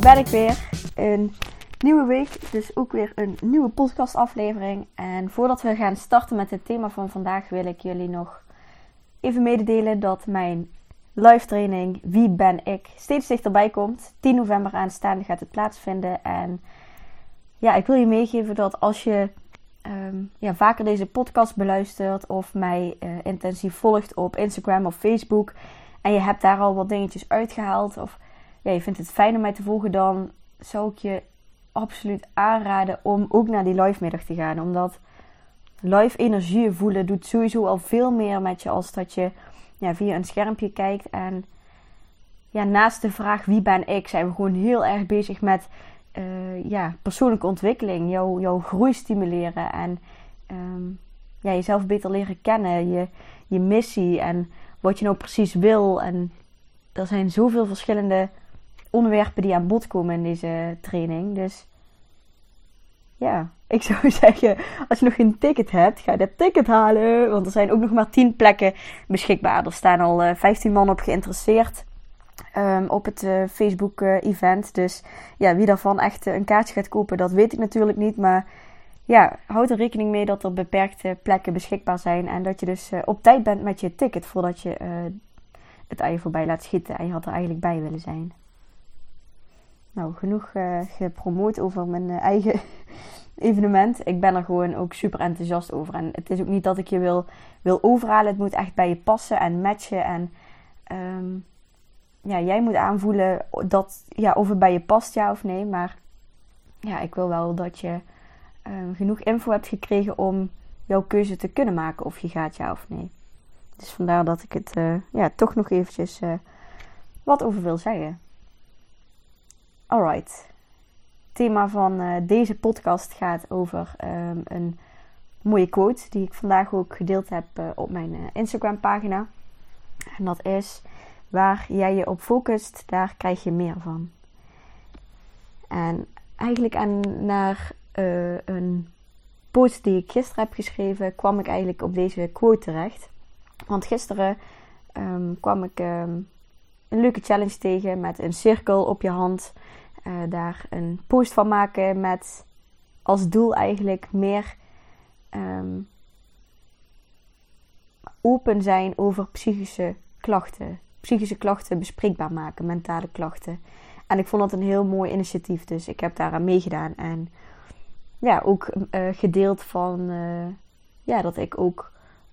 Ben ik weer. Een nieuwe week, dus ook weer een nieuwe podcastaflevering. En voordat we gaan starten met het thema van vandaag, wil ik jullie nog even mededelen dat mijn live training Wie ben ik steeds dichterbij komt. 10 november aanstaande gaat het plaatsvinden. En ja, ik wil je meegeven dat als je ehm, ja, vaker deze podcast beluistert of mij uh, intensief volgt op Instagram of Facebook en je hebt daar al wat dingetjes uitgehaald of ja, je vindt het fijn om mij te volgen, dan zou ik je absoluut aanraden om ook naar die live middag te gaan. Omdat live energie voelen doet sowieso al veel meer met je als dat je ja, via een schermpje kijkt. En ja, naast de vraag wie ben ik, zijn we gewoon heel erg bezig met uh, ja, persoonlijke ontwikkeling. Jouw, jouw groei stimuleren en um, ja, jezelf beter leren kennen. Je, je missie en wat je nou precies wil. En er zijn zoveel verschillende onderwerpen die aan bod komen in deze training. Dus ja, ik zou zeggen, als je nog geen ticket hebt, ga dat ticket halen. Want er zijn ook nog maar 10 plekken beschikbaar. Er staan al uh, eh, 15 man op geïnteresseerd um, op het uh, Facebook-event. dus ja, wie daarvan echt een kaartje gaat kopen, dat weet ik natuurlijk niet. Maar ja, houd er rekening mee dat er beperkte plekken beschikbaar zijn. En dat je dus op tijd bent met je ticket voordat je het je voorbij laat schieten. En je had er eigenlijk bij willen zijn. Nou, genoeg uh, gepromoot over mijn uh, eigen evenement. Ik ben er gewoon ook super enthousiast over. En het is ook niet dat ik je wil, wil overhalen. Het moet echt bij je passen en matchen. En um, ja, jij moet aanvoelen dat, ja, of het bij je past, ja of nee. Maar ja, ik wil wel dat je um, genoeg info hebt gekregen om jouw keuze te kunnen maken of je gaat ja of nee. Dus vandaar dat ik het uh, ja, toch nog eventjes wat over wil zeggen. Alright. Het thema van uh, deze podcast gaat over um, een mooie quote die ik vandaag ook gedeeld heb uh, op mijn uh, Instagram pagina. En dat is: Waar jij je op focust, daar krijg je meer van. En eigenlijk aan, naar een post die ik gisteren heb geschreven, kwam ik eigenlijk op deze quote terecht. Want gisteren um, kwam ik um, een leuke challenge tegen met een cirkel op je hand. Uh, daar een post van maken met als doel eigenlijk meer um, open zijn over psychische klachten. Psychische klachten bespreekbaar maken, mentale klachten. En ik vond dat een heel mooi initiatief, dus ik heb daaraan meegedaan. En ja, ook uh, gedeeld van uh, ja, dat ik ook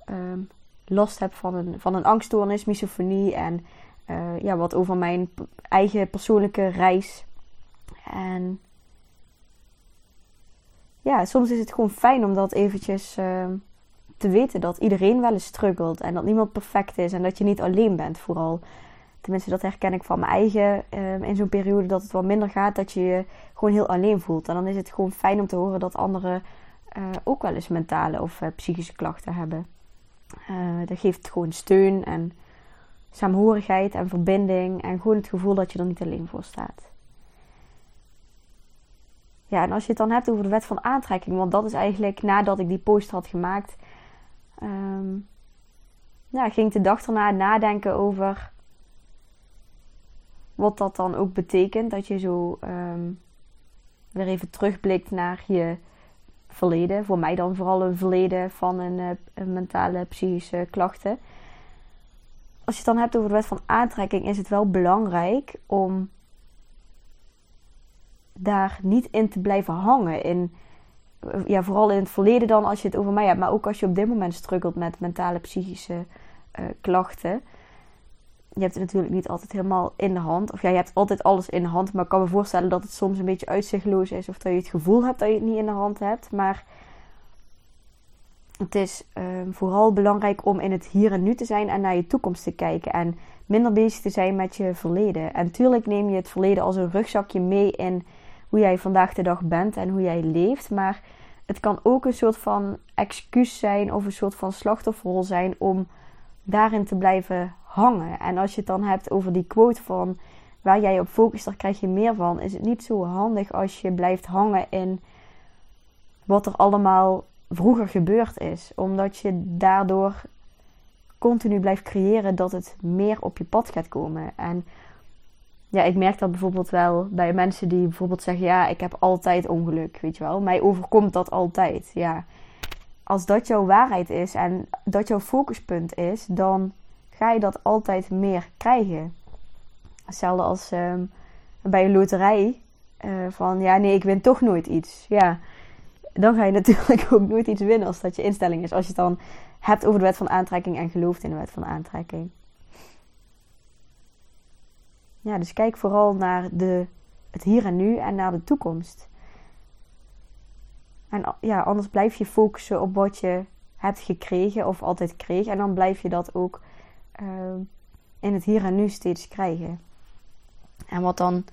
um, last heb van een, van een angststoornis, misofonie. En uh, ja, wat over mijn eigen persoonlijke reis. En ja, soms is het gewoon fijn om dat eventjes uh, te weten. Dat iedereen wel eens struggelt. En dat niemand perfect is. En dat je niet alleen bent vooral. Tenminste, dat herken ik van mijn eigen. Uh, in zo'n periode dat het wat minder gaat. Dat je je gewoon heel alleen voelt. En dan is het gewoon fijn om te horen dat anderen uh, ook wel eens mentale of psychische klachten hebben. dat geeft gewoon steun en saamhorigheid en verbinding. En gewoon het gevoel dat je er niet alleen voor staat. Ja, en als je het dan hebt over de wet van aantrekking, want dat is eigenlijk nadat ik die post had gemaakt, um, ja, ging ik de dag erna nadenken over wat dat dan ook betekent. Dat je zo um, weer even terugblikt naar je verleden. Voor mij dan vooral een verleden van een, eh, een mentale psychische klachten. Als je het dan hebt over de wet van aantrekking, is het wel belangrijk om daar niet in te blijven hangen. In, ja, vooral in het verleden dan als je het over mij hebt. Maar ook als je op dit moment struggelt met mentale psychische uh, klachten. je hebt het natuurlijk niet altijd helemaal in de hand. Of ja, je hebt altijd alles in de hand. Maar ik kan me voorstellen dat het soms een beetje uitzichtloos is. Of dat je het gevoel hebt dat je het niet in de hand hebt. Maar het is ehm, vooral belangrijk om in het hier en nu te zijn en naar je toekomst te kijken. En minder bezig te zijn met je verleden. En tuurlijk neem je het verleden als een rugzakje mee in hoe jij vandaag de dag bent en hoe jij leeft. Maar het kan ook een soort van excuus zijn of een soort van slachtofferrol zijn om daarin te blijven hangen. En als je het dan hebt over die quote van waar jij op focust, daar krijg je meer van. Is het niet zo handig als je blijft hangen in wat er allemaal vroeger gebeurd is. Omdat je daardoor continu blijft creëren dat het meer op je pad gaat komen. En ja, ik merk dat bijvoorbeeld wel bij mensen die bijvoorbeeld zeggen: Ja, ik heb altijd ongeluk. Weet je wel, mij overkomt dat altijd. Ja, als dat jouw waarheid is en dat jouw focuspunt is, dan ga je dat altijd meer krijgen. Hetzelfde als ehm, bij een loterij. Uh, van ja, nee, ik win toch nooit iets. Ja, dan ga je natuurlijk ook nooit iets winnen als dat je instelling is. Als je het dan hebt over de wet van aantrekking en gelooft in de wet van aantrekking. Ja, dus kijk vooral naar de, het hier en nu en naar de toekomst. En ja, anders blijf je focussen op wat je hebt gekregen of altijd kreeg. En dan blijf je dat ook uh, in het hier en nu steeds krijgen. En wat dan,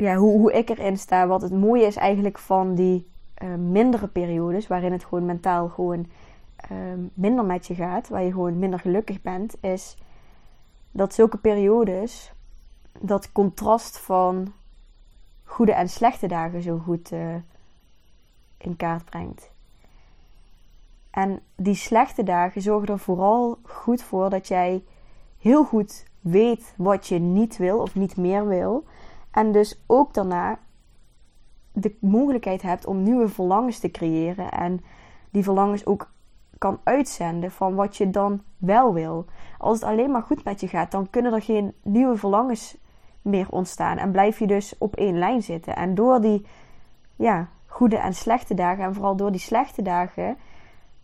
ja, hoe, hoe ik erin sta, wat het mooie is eigenlijk van die uh, mindere periodes, waarin het gewoon mentaal gewoon uh, minder met je gaat, waar je gewoon minder gelukkig bent, is dat zulke periodes dat contrast van goede en slechte dagen zo goed uh, in kaart brengt. En die slechte dagen zorgen er vooral goed voor dat jij heel goed weet wat je niet wil of niet meer wil. En dus ook daarna de mogelijkheid hebt om nieuwe verlangens te creëren. En die verlangens ook kan uitzenden van wat je dan wel wil. Als het alleen maar goed met je gaat, dan kunnen er geen nieuwe verlangens meer ontstaan. En blijf je dus op één lijn zitten. En door die ja, goede en slechte dagen, en vooral door die slechte dagen,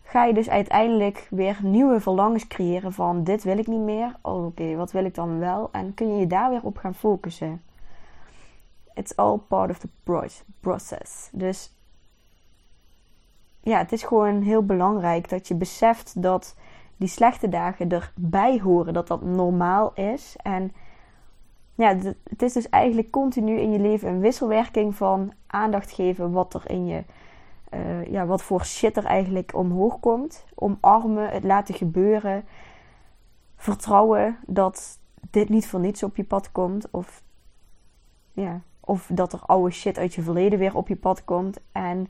ga je dus uiteindelijk weer nieuwe verlangens creëren van dit wil ik niet meer. Oh, oké, wat wil ik dan wel? En kun je je daar weer op gaan focussen. It's all part of the process. Dus ja, het is gewoon heel belangrijk dat je beseft dat die slechte dagen erbij horen, dat dat normaal is. En ja, het is dus eigenlijk continu in je leven een wisselwerking van aandacht geven wat er in je, uh, ja, wat voor shit er eigenlijk omhoog komt. Omarmen, het laten gebeuren. Vertrouwen dat dit niet voor niets op je pad komt. Of, ja, of dat er oude shit uit je verleden weer op je pad komt. En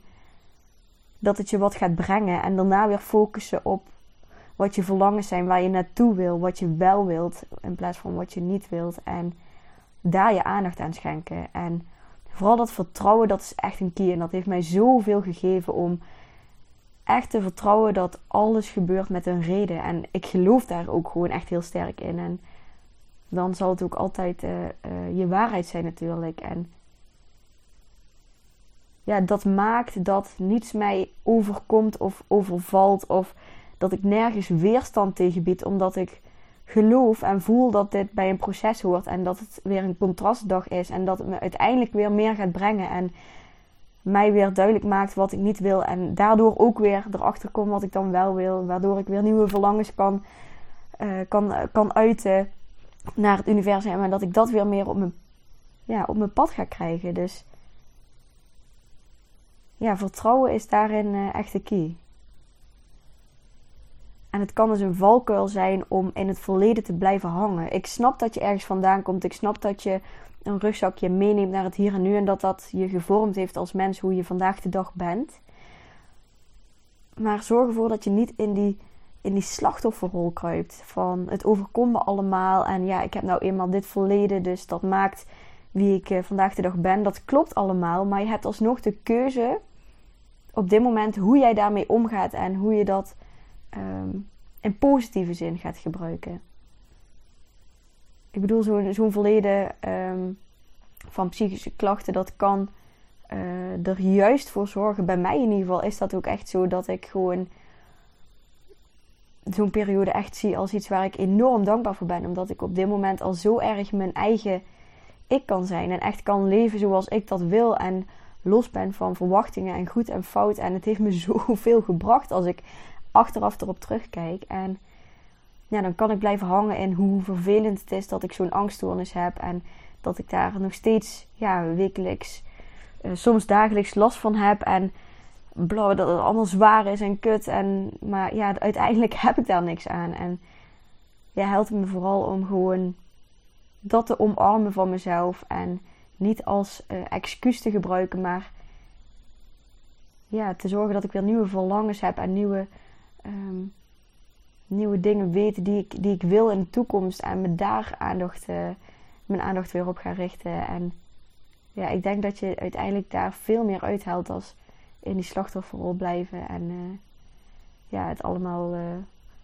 dat het je wat gaat brengen. En daarna weer focussen op wat je verlangens zijn, waar je naartoe wil, wat je wel wilt, in plaats van wat je niet wilt. En daar je aandacht aan schenken. En vooral dat vertrouwen, dat is echt een key. En dat heeft mij zoveel gegeven om echt te vertrouwen dat alles gebeurt met een reden. En ik geloof daar ook gewoon echt heel sterk in. En dan zal het ook altijd uh, uh, je waarheid zijn natuurlijk. En ja, dat maakt dat niets mij overkomt of overvalt. Of dat ik nergens weerstand tegen bied. Omdat ik geloof en voel dat dit bij een proces hoort. En dat het weer een contrastdag is. En dat het me uiteindelijk weer meer gaat brengen. En mij weer duidelijk maakt wat ik niet wil. En daardoor ook weer erachter kom wat ik dan wel wil. Waardoor ik weer nieuwe verlangens kan, uh, kan, kan uiten naar het universum. En dat ik dat weer meer op mijn, ja, op mijn pad ga krijgen. Dus ja, vertrouwen is daarin uh, echt de key. En het kan dus een valkuil zijn om in het verleden te blijven hangen. Ik snap dat je ergens vandaan komt. Ik snap dat je een rugzakje meeneemt naar het hier en nu. En dat dat je gevormd heeft als mens hoe je vandaag de dag bent. Maar zorg ervoor dat je niet in die, in die slachtofferrol kruipt. Van het overkomt me allemaal. En ja, ik heb nou eenmaal dit verleden. Dus dat maakt wie ik eh, vandaag de dag ben. Dat klopt allemaal. Maar je hebt alsnog de keuze op dit moment hoe jij daarmee omgaat. En hoe je dat um, in positieve zin gaat gebruiken. Ik bedoel, zo'n verleden um, van psychische klachten, dat kan uh, er juist voor zorgen. Bij mij in ieder geval is dat ook echt zo dat ik gewoon zo'n periode echt zie als iets waar ik enorm dankbaar voor ben. Omdat ik op dit moment al zo erg mijn eigen ik kan zijn. En echt kan leven zoals ik dat wil. En los ben van verwachtingen en goed en fout. En het heeft me zoveel gebracht als ik achteraf erop terugkijk. En ja, dan kan ik blijven hangen in hoe vervelend het is dat ik zo'n angststoornis heb. En dat ik daar nog steeds ja, wekelijks, uh, soms dagelijks last van heb. En blauw, dat het allemaal zwaar is en kut. En, maar ja, uiteindelijk heb ik daar niks aan. En ja, helpt me vooral om gewoon dat te omarmen van mezelf. En niet als uh, excuus te gebruiken, maar ja, te zorgen dat ik weer nieuwe verlangens heb en nieuwe, um, nieuwe dingen weet die ik, die ik wil in de toekomst. En me daar aandacht, uh, mijn aandacht weer op ga richten. En ja, ik denk dat je uiteindelijk daar veel meer uithaalt als in die slachtofferrol blijven. En uh, ja, het allemaal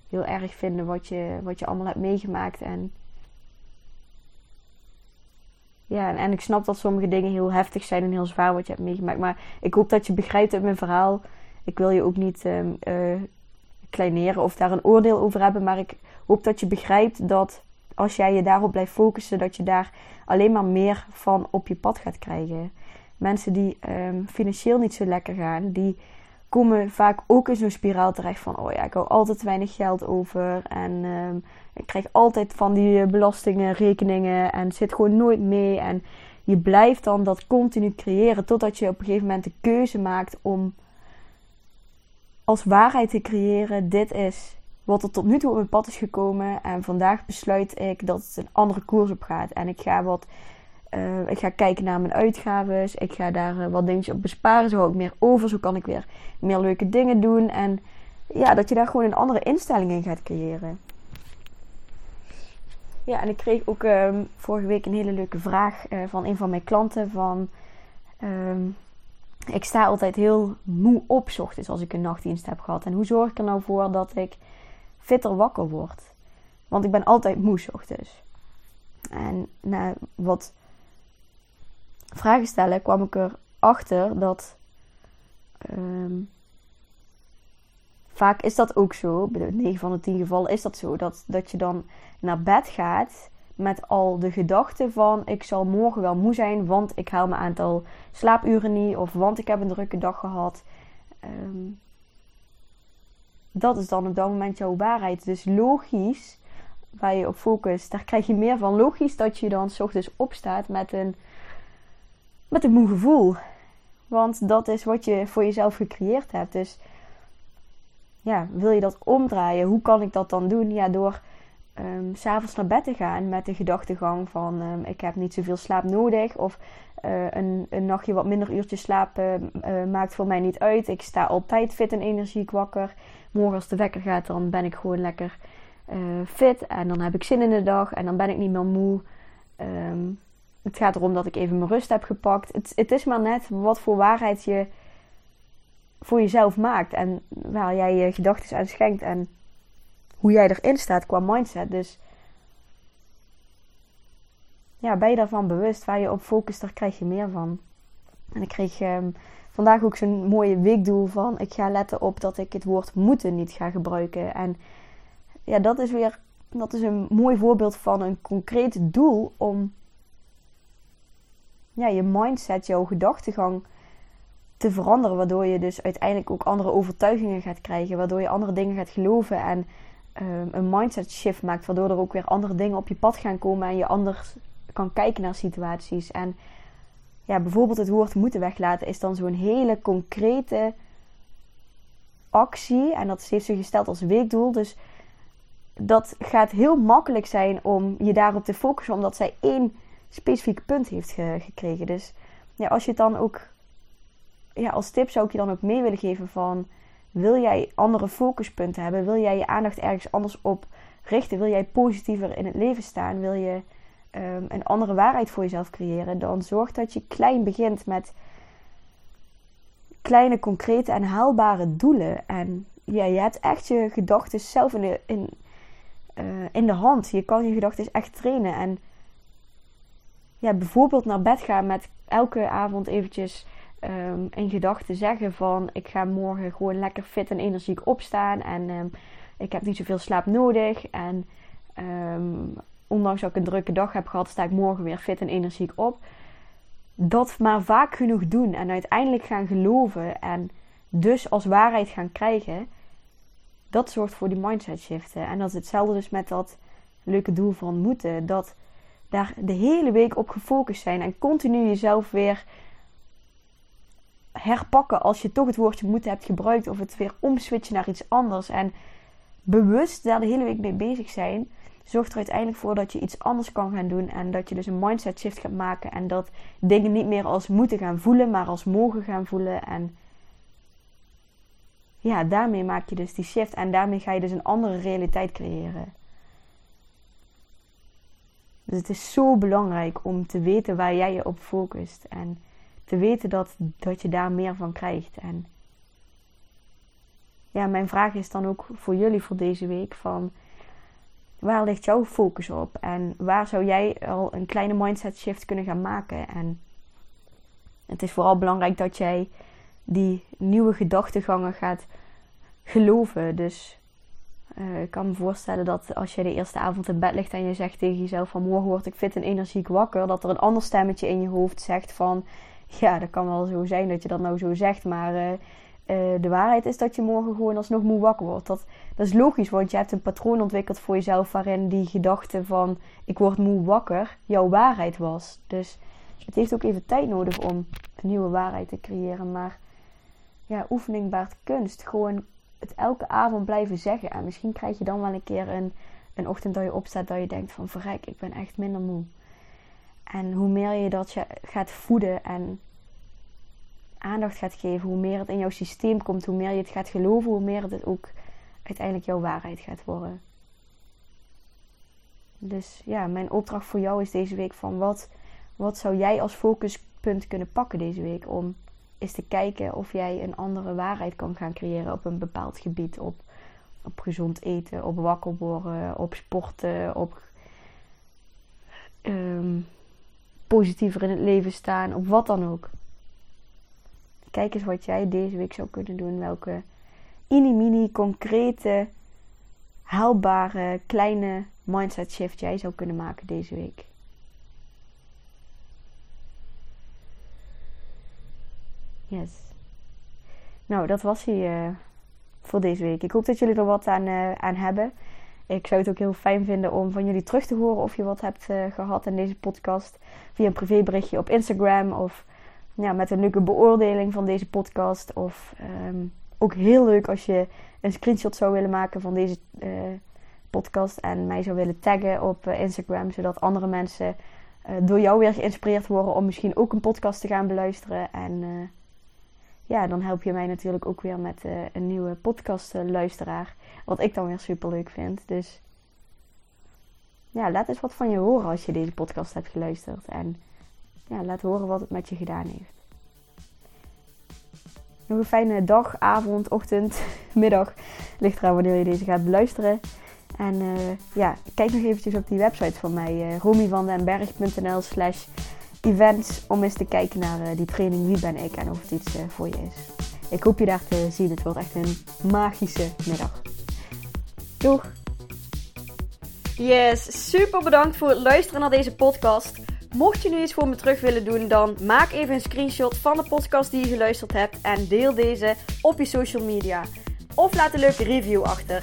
heel erg vinden wat je, wat je allemaal hebt meegemaakt. En ja, en, en, ik snap dat sommige dingen heel heftig zijn en heel zwaar wat je hebt meegemaakt. Maar ik hoop dat je begrijpt uit mijn verhaal. Ik wil je ook niet uh, kleineren of daar een oordeel over hebben. Maar ik hoop dat je begrijpt dat als jij je daarop blijft focussen, dat je daar alleen maar meer van op je pad gaat krijgen. Mensen die um, financieel niet zo lekker gaan, die komen vaak ook in zo'n spiraal terecht van: oh ja, ik hou altijd weinig geld over. En um, ik krijg altijd van die eh, belastingen, rekeningen en zit gewoon nooit mee. En je blijft dan dat continu creëren totdat je op een gegeven moment de keuze maakt om als waarheid te creëren: dit is wat er tot nu toe op mijn pad is gekomen. En vandaag besluit ik dat het een andere koers op gaat. En ik ga wat uh, ik ga kijken naar mijn uitgaves. Ik ga daar uh, wat dingetjes op besparen. Zo hou ik meer over. Zo kan ik weer meer leuke dingen doen. En ja, dat je daar gewoon een andere instelling in gaat creëren. Ja, en ik kreeg ook um, vorige week een hele leuke vraag uh, van een van mijn klanten. Van, um, ik sta altijd heel moe op ochtends als ik een nachtdienst heb gehad. En hoe zorg ik er nou voor dat ik fitter wakker word? Want ik ben altijd moe ochtends. En nou, wat vragen stellen kwam ik erachter dat um, vaak is dat ook zo. In 9 van de 10 gevallen is dat zo. Dat, dat je dan naar bed gaat met al de gedachten van ik zal morgen wel moe zijn, want ik haal mijn aantal slaapuren niet of want ik heb een drukke dag gehad. Um, dat is dan op dat moment jouw waarheid. Dus logisch, waar je op focust, daar krijg je meer van. Logisch dat je dan s ochtends opstaat met een met een moe gevoel. Want dat is wat je voor jezelf gecreëerd hebt. Dus ja, wil je dat omdraaien? Hoe kan ik dat dan doen? Ja, door um, s'avonds naar bed te gaan met de gedachtegang van um, ik heb niet zoveel slaap nodig. Of uh, een, een nachtje wat minder uurtjes slapen uh, maakt voor mij niet uit. Ik sta altijd fit en energiek wakker. Morgen als de wekker gaat, dan ben ik gewoon lekker fit. En dan heb ik zin in de dag en dan ben ik niet meer moe. Um, het gaat erom dat ik even mijn rust heb gepakt. Het, het is maar net wat voor waarheid je voor jezelf maakt. En waar jij je gedachten aan schenkt. En hoe jij erin staat qua mindset. Dus ja, ben je daarvan bewust. Waar je op focust, daar krijg je meer van. En ik kreeg ehm, vandaag ook zo'n mooie weekdoel van... Ik ga letten op dat ik het woord moeten niet ga gebruiken. En ja, dat is weer... Dat is een mooi voorbeeld van een concreet doel om ja, je mindset, jouw gedachtegang te veranderen. Waardoor je dus uiteindelijk ook andere overtuigingen gaat krijgen. Waardoor je andere dingen gaat geloven en um, een mindset shift maakt. Waardoor er ook weer andere dingen op je pad gaan komen en je anders kan kijken naar situaties. En ja, bijvoorbeeld het woord moeten weglaten is dan zo'n hele concrete actie. En dat heeft ze gesteld als weekdoel. Dus dat gaat heel makkelijk zijn om je daarop te focussen, omdat zij één specifiek punt heeft gekregen. Dus ja, als je het dan ook, ja, als tip zou ik je dan ook mee willen geven van, wil jij andere focuspunten hebben? Wil jij je aandacht ergens anders op richten? Wil jij positiever in het leven staan? Wil je um, een andere waarheid voor jezelf creëren? Dan zorg dat je klein begint met kleine, concrete en haalbare doelen. En ja, je hebt echt je gedachten zelf in de, in, uh, in de hand. Je kan je gedachten echt trainen. En ja, bijvoorbeeld naar bed gaan met elke avond eventjes um, in gedachten zeggen van ik ga morgen gewoon lekker fit en energiek opstaan. En um, ik heb niet zoveel slaap nodig. En ehm, ondanks dat ik een drukke dag heb gehad, sta ik morgen weer fit en energiek op. Dat maar vaak genoeg doen en uiteindelijk gaan geloven en dus als waarheid gaan krijgen, dat zorgt voor die mindset shiften. En dat is hetzelfde dus met dat leuke doel van moeten. Dat daar de hele week op gefocust zijn en continu jezelf weer herpakken als je toch het woordje moeten hebt gebruikt of het weer omswitchen naar iets anders en bewust daar de hele week mee bezig zijn, zorgt er uiteindelijk voor dat je iets anders kan gaan doen en dat je dus een mindset shift gaat maken en dat dingen niet meer als moeten gaan voelen, maar als mogen gaan voelen en ja, daarmee maak je dus die shift en daarmee ga je dus een andere realiteit creëren. Dus het is zo belangrijk om te weten waar jij je op focust en te weten dat, dat je daar meer van krijgt. En ja, mijn vraag is dan ook voor jullie voor deze week van waar ligt jouw focus op en waar zou jij al een kleine mindset shift kunnen gaan maken? En het is vooral belangrijk dat jij die nieuwe gedachtegangen gaat geloven. Dus uh, ik kan me voorstellen dat als je de eerste avond in bed ligt en je zegt tegen jezelf van morgen word ik fit en energiek wakker, dat er een ander stemmetje in je hoofd zegt van ja, dat kan wel zo zijn dat je dat nou zo zegt, maar uh, uh, de waarheid is dat je morgen gewoon alsnog moe wakker wordt. Dat, dat is logisch, want je hebt een patroon ontwikkeld voor jezelf waarin die gedachte van ik word moe wakker jouw waarheid was. Dus het heeft ook even tijd nodig om een nieuwe waarheid te creëren, maar ja, oefening baart kunst. Gewoon het elke avond blijven zeggen. En misschien krijg je dan wel een keer een, een ochtend dat je opstaat dat je denkt van verrek, ik ben echt minder moe. En hoe meer je dat je gaat voeden en aandacht gaat geven, hoe meer het in jouw systeem komt, hoe meer je het gaat geloven, hoe meer het ook uiteindelijk jouw waarheid gaat worden. Dus ja, mijn opdracht voor jou is deze week van wat, wat zou jij als focuspunt kunnen pakken deze week om is te kijken of jij een andere waarheid kan gaan creëren op een bepaald gebied. Op, op gezond eten, op wakker worden, op sporten, op um, positiever in het leven staan, op wat dan ook. Kijk eens wat jij deze week zou kunnen doen. Welke mini-mini, concrete, haalbare, kleine mindset shift jij zou kunnen maken deze week. Yes. Nou, dat was hij uh, voor deze week. Ik hoop dat jullie er wat aan, uh, aan hebben. Ik zou het ook heel fijn vinden om van jullie terug te horen of je wat hebt uh, gehad in deze podcast. Via een privéberichtje op Instagram of ja, met een leuke beoordeling van deze podcast. Of um, ook heel leuk als je een screenshot zou willen maken van deze podcast en mij zou willen taggen op Instagram, zodat andere mensen door jou weer geïnspireerd worden om misschien ook een podcast te gaan beluisteren. En ja, dan help je mij natuurlijk ook weer met uh, een nieuwe podcast luisteraar. Wat ik dan weer super leuk vind. Dus ja, laat eens wat van je horen als je deze podcast hebt geluisterd. En ja, laat horen wat het met je gedaan heeft. Nog een fijne dag, avond, ochtend, middag. Ligt eraan wanneer je deze gaat beluisteren. En uh, ja, kijk nog eventjes op die website van mij. Uh, romyvandenberg.nl slash events om eens te kijken naar uh, die training Wie ben ik en of het iets uh, voor je is. Ik hoop je daar te zien. Het wordt echt een magische middag. Doeg! Yes, super bedankt voor het luisteren naar deze podcast. Mocht je nu iets voor me terug willen doen, dan maak even een screenshot van de podcast die je geluisterd hebt en deel deze op je social media. Of laat een leuke review achter.